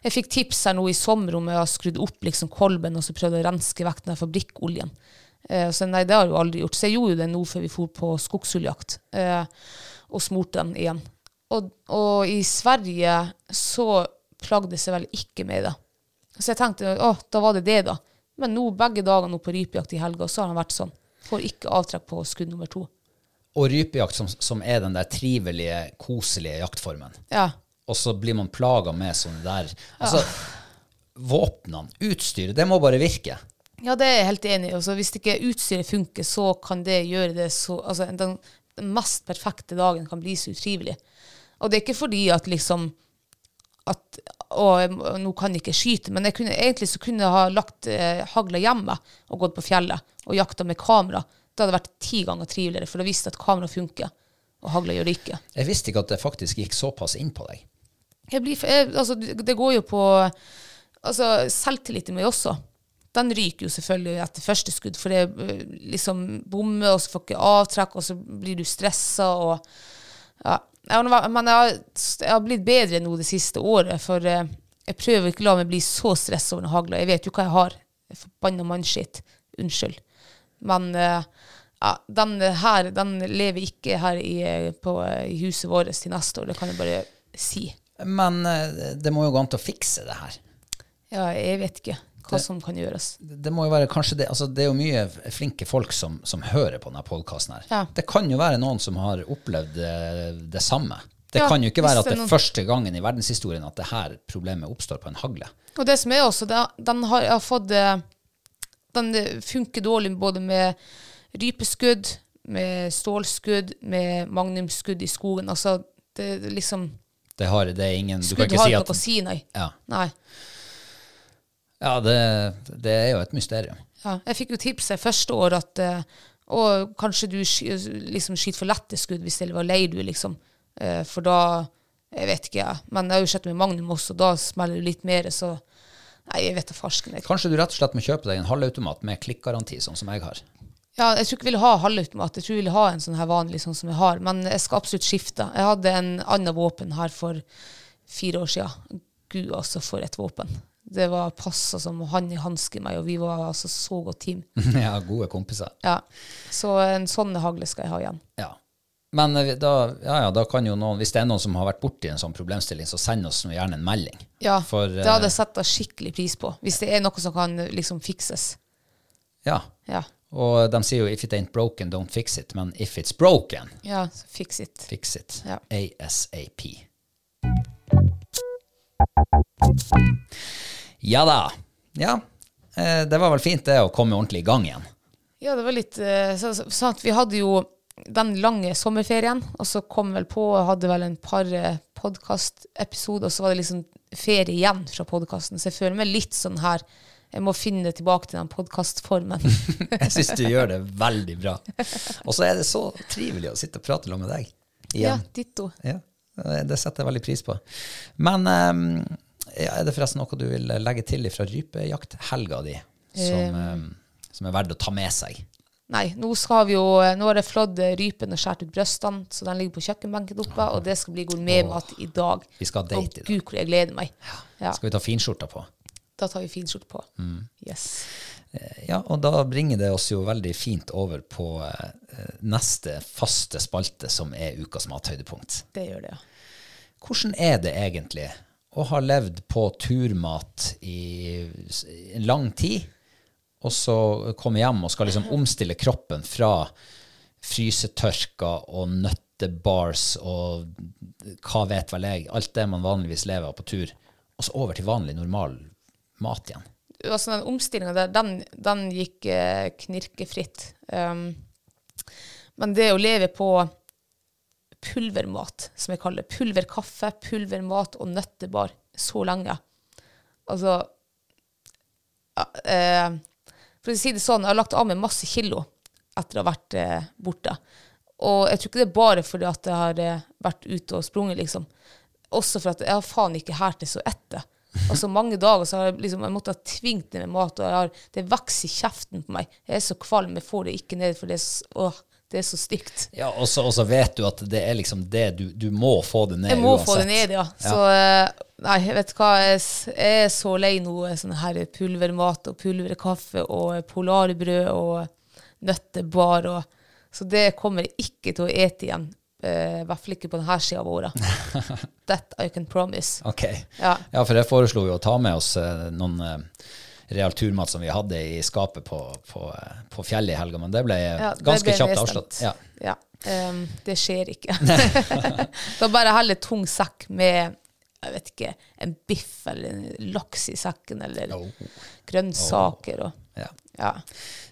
Jeg fikk tips her nå i sommer om jeg har skrudd opp liksom kolben og så prøvd å renske vekk den fabrikkoljen. Eh, så nei, det har jeg jo aldri gjort. Så jeg gjorde jo det nå før vi for på skogsulljakt, eh, og smurte den igjen. Og, og i Sverige så plagde det seg vel ikke med det. Så jeg tenkte å, da var det det, da. Men nå begge dager nå på rypejakt i helga, så har han vært sånn. Får ikke avtrekk på skudd nummer to. Og rypejakt, som, som er den der trivelige, koselige jaktformen. Ja. Og så blir man plaga med sånne der Altså, våpnene, utstyret, det må bare virke. Ja, det er jeg helt enig i. Altså, hvis ikke utstyret funker, så kan det gjøre det så altså, den, den mest perfekte dagen kan bli så utrivelig. Og det er ikke fordi at liksom at å, nå kan jeg ikke skyte, men jeg kunne, egentlig så kunne jeg ha lagt eh, hagla hjemme og gått på fjellet og jakta med kamera. Det hadde vært ti ganger triveligere, for da visste jeg at kamera funker, og hagla gjør det ikke. Jeg visste ikke at det faktisk gikk såpass inn på deg. Jeg blir, jeg, altså, det går jo på altså, selvtilliten min også. Den ryker jo selvfølgelig etter første skudd, for det er liksom bomme, og så får ikke avtrekk, og så blir du stressa. Og, ja. Men jeg har, jeg har blitt bedre nå det siste året, for eh, jeg prøver ikke å la meg bli så stressa over hagla. Jeg vet jo hva jeg har. Forbanna mannskitt. Unnskyld. Men eh, ja, den her den lever ikke her i, på, i huset vårt til neste år, det kan jeg bare si. Men eh, det må jo gå an til å fikse det her. Ja, jeg vet ikke hva som kan gjøres. Det må jo være kanskje det, altså det er jo mye flinke folk som, som hører på denne podkasten. Ja. Det kan jo være noen som har opplevd det, det samme. Det Ja, kan jo ikke være at det det er noen- første gangen i verdenshistorien at det her problemet oppstår på en hagle. Og det som er også, det, den har, har fått eh, Den eh, funker dårlig både med rypeskudd, med stålskudd, med magnumskudd i skogen. Altså, det liksom Det, har, det ingen Du kan Skudd ikke har si ikke at noe å si, nei. Ja, nei. Ja det, det er jo et mysterium. Ja, jeg fikk jo tipset første år at eh, og kanskje du liksom skyter for lette skudd hvis det var lei du, liksom. Eh, for da Jeg vet ikke, jeg. Men jeg har jo sett med Magnum også, da smeller det litt mer, så Nei, jeg vet da farsken. Kanskje du rett og slett må kjøpe deg en halvautomat med klikkgaranti, sånn som jeg har. Ja, jeg tror ikke jeg ville ha halvautomat. Jeg tror jeg ville ha en sånn her vanlig sånn som jeg har. Men jeg skal absolutt skifte. Jeg hadde en annen våpen her for fire år siden. Gud, altså, for et våpen. Det var passa som hånd i hanske meg, og vi var altså så godt team. ja, gode kompiser. Ja. Så en sånn hagle skal jeg ha igjen. Ja. Men eh, da, ja, ja, da kan jo noen, hvis det er noen som har vært borti en sånn problemstilling, så send oss gjerne en melding. Ja, For, det hadde eh, jeg satt skikkelig pris på. Hvis det er noe som kan liksom fikses. Ja. Ja, Og de sier jo 'if it ain't broken, don't fix it', men 'if it's broken, ja så fix it. fix it'. Ja. ASAP. Ja da. Ja, eh, det var vel fint det å komme ordentlig i gang igjen. Ja, det var litt eh, så, så, sånn at Vi hadde jo den lange sommerferien, og så kom vel på hadde vel en par podkastepisoder, og så var det liksom ferie igjen fra podkasten. Så jeg føler meg litt sånn her Jeg må finne tilbake til den podkastformen. Jeg syns du gjør det veldig bra. Og så er det så trivelig å sitte og prate med deg. ja, Igjen. ditto. Ja, det setter jeg veldig pris på. Men ehm, ja, er det forresten noe du vil legge til fra rypejakthelga di, som, um, som er verdt å ta med seg? Nei, nå skal vi jo Nå har jeg flådd rypen og skåret ut brystene, så den ligger på kjøkkenbenken oppe, og det skal bli gourmetmat i dag. Vi skal ha date i dag. gud, hvor jeg gleder meg. Ja, Skal vi ta finskjorta på? da tar vi finskjorte på. Mm. Yes. Ja, og da bringer det oss jo veldig fint over på eh, neste faste spalte, som er ukas mathøydepunkt. Det gjør det, ja. Hvordan er det egentlig å har levd på turmat i en lang tid, og så kommer hjem og skal liksom omstille kroppen fra frysetørka og nøttebars og hva vet vel jeg, alt det man vanligvis lever av på tur, og så over til vanlig, normal mat igjen? altså den omstillinga der, den, den gikk eh, knirkefritt. Um, men det å leve på pulvermat, som jeg kaller pulverkaffe, pulvermat og nøttebar så lenge Altså ja, eh, For å si det sånn, jeg har lagt av meg masse kilo etter å ha vært eh, borte. Og jeg tror ikke det er bare fordi at jeg har eh, vært ute og sprunget, liksom. Også for at jeg har faen ikke her til så etter. Altså mange dager så har jeg liksom, jeg måtte ha tvingt ned med mat, og har, det vokser i kjeften på meg. Jeg er så kvalm, jeg får det ikke ned, for det er, så, åh, det er så stygt. Ja, og så, vet du at det er liksom det du, du må få det ned uansett. Jeg må uansett. få det ned, ja. Så eh, nei, vet hva, jeg, er så lei nå eh, sånn her pulvermat og pulverkaffe og polarbrød og nøttebar og Så det kommer jeg ikke til å ete igjen. eh, I hvert fall ikke på denne sida av året. That I can promise. Ok. Ja. Ja, for jeg foreslo jo å ta med oss noen real turmat som vi hadde i skapet på, på, på fjellet i helga, men det ble Ja, det ganske ble kjapt avslått. Ja. Ja. Um, det skjer ikke. da bare heller tung sekk med jeg vet ikke, en biff eller en laks i sekken, eller grønnsaker og Ja. ja.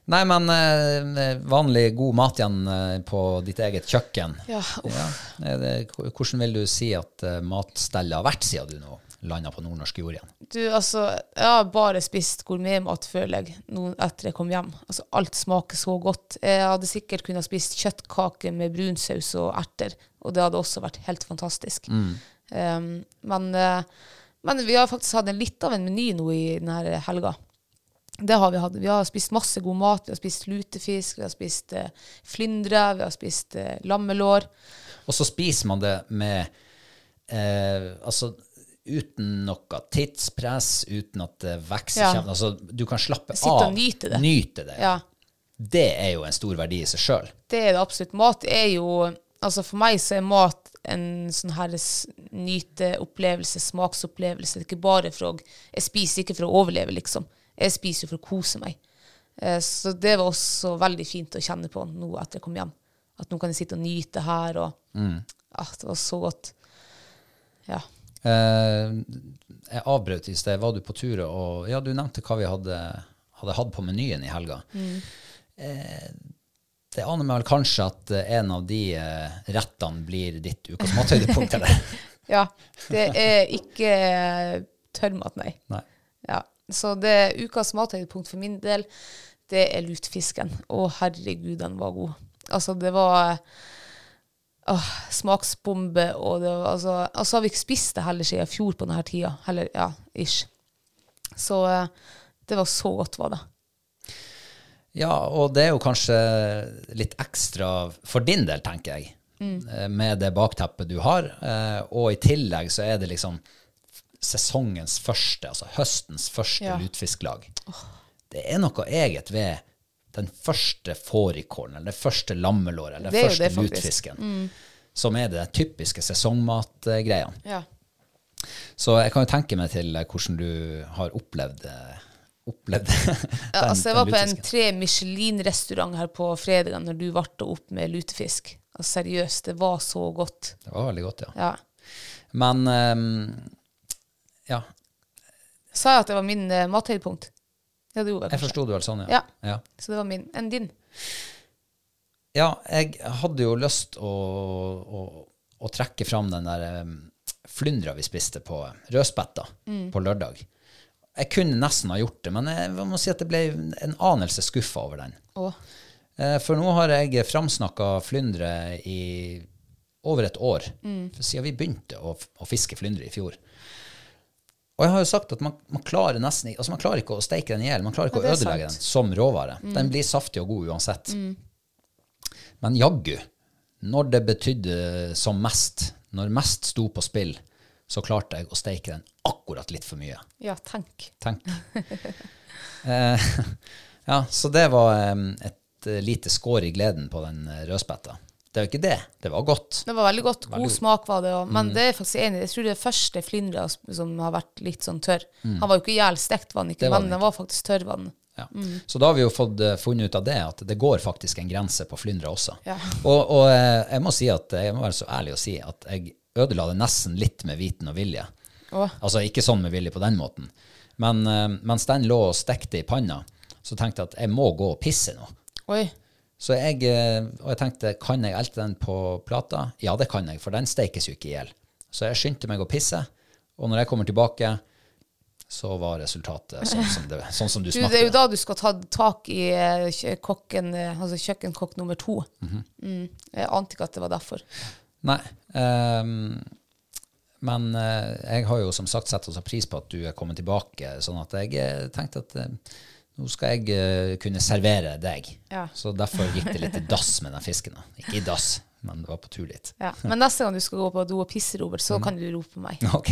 Nei, men eh, vanlig god mat igjen eh, på ditt eget kjøkken. Ja, uff. Ja. Det- Hvordan vil du si at eh, matstellet har vært siden du nå landa på nordnorsk jord igjen? Du, altså, jeg har bare spist gourmetmat, føler jeg, nå etter jeg kom hjem. Altså, alt smaker så godt. Jeg hadde sikkert kunnet spist kjøttkake med brunsaus og erter, og det hadde også vært helt fantastisk. Um, men, eh, men vi har faktisk hatt en litt av en meny nå i denne helga. Det har vi hatt. Vi har spist masse god mat. Vi har spist lutefisk, vi har spist eh, flyndre, vi har spist eh, lammelår. Og så spiser man det med eh, Altså uten noe tidspress, uten at det vokser Ja. i. Altså, du kan slappe Sitte av. og nyte det. Nyte det. Ja. Det er jo en stor verdi i seg sjøl. Det er det absolutt. Mat er jo Altså For meg så er mat en sånn her nyteopplevelse, smaksopplevelse. Det er ikke bare for å Jeg spiser ikke for å overleve, liksom. Jeg spiser for å kose meg. Eh, Så det var også veldig fint å kjenne på nå etter jeg kom hjem. At nå kan jeg sitte og nyte her, og ah, Det var så godt. Ja. Eh, jeg avbrøt i sted. Var du på tur og Ja, du nevnte hva vi hadde, hadde hatt på menyen i helga. Eh, det aner meg vel kanskje at eh, en av de rettene blir ditt ukas mathøydepunkt, eller? ja. Det er ikke tørrmat, nei. Nei. Ja, så det ukas mathøydepunkt for min del, det er lutfisken. Å, herregud, den var god. Altså, det var åh, smaksbombe, og det altså, altså har vi ikke spist det heller siden i fjor på denne tida. Heller, ja, ish. Så eh, det var så godt, var det. Ja, og det er jo kanskje litt ekstra for din del, tenker jeg, mm. med det bakteppet du har. eh, Og i tillegg så er det liksom sesongens første, altså høstens første Ja. lutfisklag. Det er noe eget ved den første fårikålen, eller det første lammelåret, eller den første det, Mm. lutfisken, som er det typiske sesongmatgreiene. Ja. Så jeg kan jo tenke meg til hvordan du har opplevd, eh, opplevd Ja, altså, jeg var på en tre Michelin-restaurant her på fredagen når du varte opp med lutefisk. Altså, seriøst, det var så godt. Det var veldig godt, ja. Ja. Men um, ja, Sa jeg at det var min uh, mathøydepunkt? Ja, det gjorde jeg jeg forsto det vel sånn, ja. Ja. ja. Så det var min. Enn din? Ja, jeg hadde jo lyst å, å, å trekke fram den der um, flyndra vi spiste på Rødspetta Mm. på lørdag. Jeg kunne nesten ha gjort det, men jeg må si at jeg ble en anelse skuffa over den. Å, Eh, For nå har jeg framsnakka flyndre i over et år, Mm. siden vi begynte å, å fiske flyndre i fjor. Og jeg har jo sagt at man, man klarer nesten altså man klarer ikke å steike den i hjel. Man klarer ikke Ja, å ødelegge sant. den som råvare. Den blir saftig og god uansett. Men jaggu, når det betydde som mest, når mest sto på spill, så klarte jeg å steike den akkurat litt for mye. Ja, tenk. Tenk. eh, ja, så det var um, et eh, lite skår i gleden på den eh, rødspetta. Det er jo ikke det. Det var godt. Det var veldig godt. God Veldig- smak var det. Mm. men det er faktisk enig. Jeg tror det er første flyndra som har vært litt sånn tørr. Mm. Han var jo ikke jævlig var han ikke, Det var men den var faktisk tørr. Var den. Ja. Så da har vi jo fått eh, funnet ut av det, at det går faktisk en grense på flyndre også. Ja. Og, og eh, jeg må si at jeg må være så ærlig å si at jeg ødela det nesten litt med viten og vilje. Åh. Altså ikke sånn med vilje på den måten. Men eh, mens den lå og stekte i panna, så tenkte jeg at jeg må gå og pisse nå. Oi. Så jeg, eh, og jeg tenkte, kan jeg elte den på plata? Ja, det kan jeg, for den steikes jo ikke i hjel. Så jeg skyndte meg å pisse, og når jeg kommer tilbake, så var resultatet sånn som, det, sånn som du Du, smakte. det er jo da du skal ta tak i eh, kokken, eh, altså kjøkkenkokk nummer to. Mhm. mm. Jeg ante ikke at det var derfor. Nei. Um, men jeg har jo som sagt sett også pris på at du er kommet tilbake, sånn at jeg tenkte at nå skal jeg uh, kunne servere deg. Ja. Så derfor gikk det litt i dass med den fisken. da. Ikke i dass, men det var på tur dit. Ja. Men neste gang du skal gå på do og pisse, Robert, Mm. så kan du rope på meg. Ok,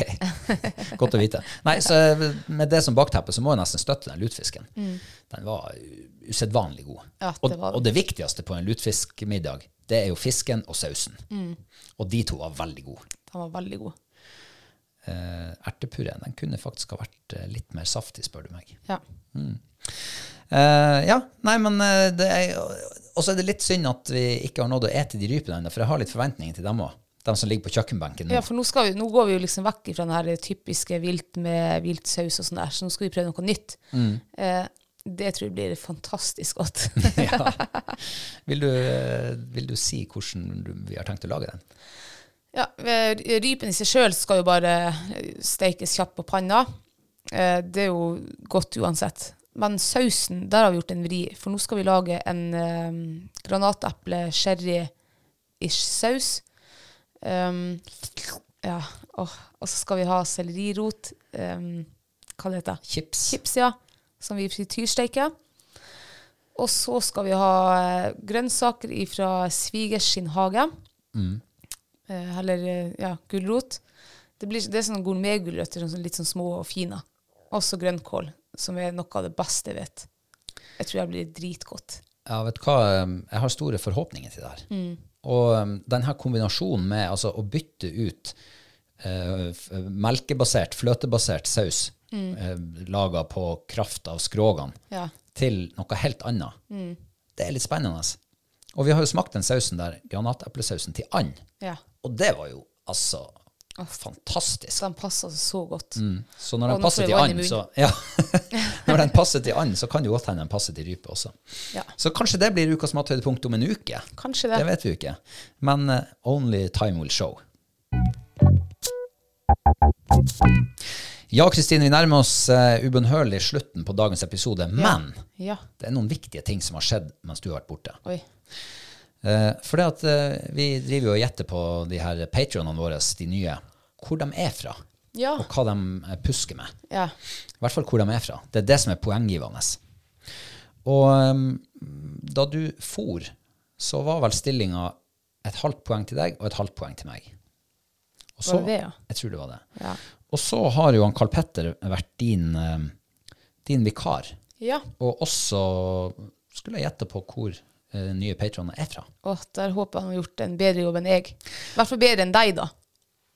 godt å vite. Nei, så Med det som bakteppe så må jeg nesten støtte den lutefisken. Den var usedvanlig god. Mm. Ja, og, det den. og det viktigste på en lutfiskmiddag, det er jo fisken og sausen. Mm. Og de to var veldig gode. Den var veldig god. Uh, ertepureen den kunne faktisk ha vært eh, litt mer saftig, spør du meg. Ja. Eh, ja, nei, men eh, det er Og så er det litt synd at vi ikke har nådd å ete de rypene ennå, for jeg har litt forventninger til dem òg. De som ligger på kjøkkenbenken nå. Ja, for nå, vi, nå går vi jo liksom vekk fra den her typiske vilt med viltsaus og sånn der, så nå skal vi prøve noe nytt. Mm. Uh, det tror jeg blir fantastisk godt. ja. vil, du, vil du si hvordan vi har tenkt å lage den? ja, rypen i seg sjøl skal jo bare stekes kjapt på panna. Det er jo godt uansett. Men sausen, der har vi gjort en vri, for nå skal vi lage en um, granateple-sherry-ish saus. Um, ja, og, og så skal vi ha sellerirot, um, hva det heter Chips. Chips, ja, som vi frityrsteiker. Og så skal vi ha eh, grønnsaker fra svigers sin hage. Eh, eller eh, ja, gulrot. Det, blir, det er sånne gourmetgulrøtter, sånn, litt sånn små og fine. Også grønnkål, som er noe av det beste jeg vet. Jeg tror jeg blir dritgodt. Ja, vet hva, um, jeg har store forhåpninger til det her. Mm. Og um, denne kombinasjonen med altså, å bytte ut eh, melkebasert, fløtebasert saus Mm. eh, laga på kraft av skrogene, Ja. til noe helt annet, Mm. det er litt spennende. Og vi har jo smakt den sausen der, granateplesausen til and, ja. og det var jo altså fantastisk. Den passer så godt. Så når den passer til and, så ja. Når den passer til and, så kan det godt hende den passer til rype også. Ja. Så kanskje det blir ukas mathøydepunkt om en uke. Kanskje det. Det vet vi ikke. Men uh, only time will show. Ja, Kristine, vi nærmer oss uh, ubønnhørlig slutten på dagens episode. Men Ja. det er noen viktige ting som har skjedd mens du har vært borte. Oi. Uh, for det at eh, vi driver jo og gjetter på de her patronene våre, de nye, hvor de er fra. Ja. Og hva de eh, pusker med. Ja. I hvert fall hvor de er fra. Det er det som er poenggivende. Og um, da du for, så var vel stillinga et halvt poeng til deg og et halvt poeng til meg. Og så, Var det det, ja? Jeg tror det var det. Ja. Og så har jo han Carl Petter vært din, din vikar. ja. Og også skulle jeg gjette på hvor nye patroner er fra. Åh, der håper jeg han har gjort en bedre jobb enn jeg. I hvert fall bedre enn deg, da.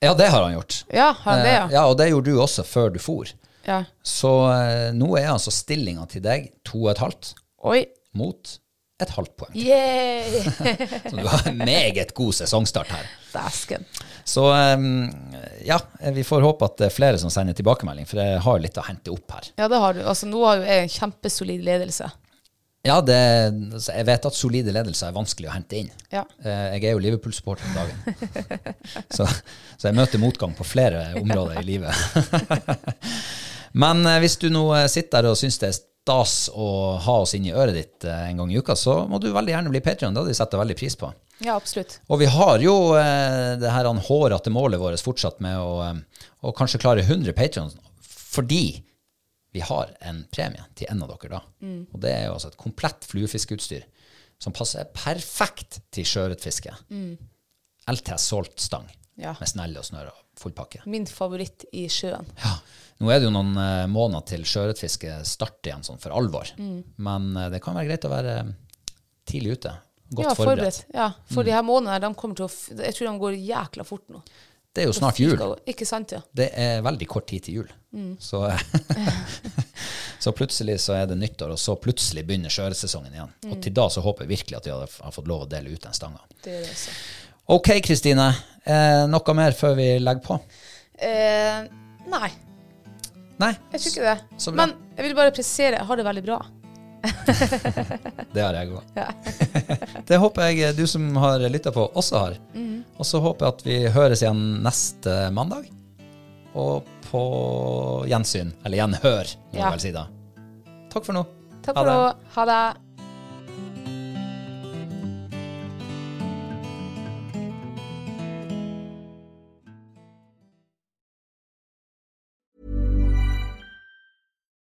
Ja, det har han gjort. Ja, har han det, ja? Eh, ja, og det gjorde du også før du for. Ja. Så eh, nå er altså stillinga til deg to og et halvt Oi. mot et halvt poeng. Yay! Så du har en meget god sesongstart her. Dæsken. Så ja, vi får håpe at det er flere som sender tilbakemelding, for jeg har litt å hente opp her. Ja, det har du. Altså, nå har jo jeg en kjempesolid ledelse. Ja, det, altså, jeg vet at solide ledelser er vanskelig å hente inn. Ja. Eh, Jeg er jo Liverpool-supporter om dagen. Så, så jeg møter motgang på flere områder i livet. Men eh, hvis du nå eh, sitter der og syns det er stas å ha oss inn i øret ditt en gang i uka, så må du veldig gjerne bli Patreon. Det hadde vi setter veldig pris på. Ja, absolutt. Og vi har jo eh, det her hårete målet vårt fortsatt med å, å kanskje klare 100 Patreons Fordi vi har en premie til en av dere da. Mm. Og det er jo altså et komplett fluefiskeutstyr som passer perfekt til sjøørretfiske. LTS Salt-stang Mm. Ja. med snelle og snøre og full pakke. Min favoritt i sjøen. Ja. Nå er det jo noen uh, måneder til sjøørretfiske starter igjen sånn for alvor. Mm. Men uh, det kan være greit å være tidlig ute. Godt ja, forberedt. forberedt. Ja, for de her månedene, de kommer til å Jeg tror de går jækla fort nå. Det er jo snart jul. Ikke sant, ja. Det er veldig kort tid til jul. Mm. Så, så plutselig så er det nyttår, og så plutselig begynner skjøresesongen igjen. Mm. Og til da så håper jeg virkelig at de har fått lov å dele ut den stanga. Også. Ok, Kristine. Eh, noe mer før vi legger på? Eh, nei, Nei, jeg tror ikke det. Men jeg vil bare presisere, jeg har det veldig bra. det har jeg òg. det håper jeg du som har lytta på, også har. Mm. Og så håper jeg at vi høres igjen neste mandag. Og på gjensyn, eller gjenhør, må Ja. jeg vel si da. Takk for nå. Takk for nå. Ha det.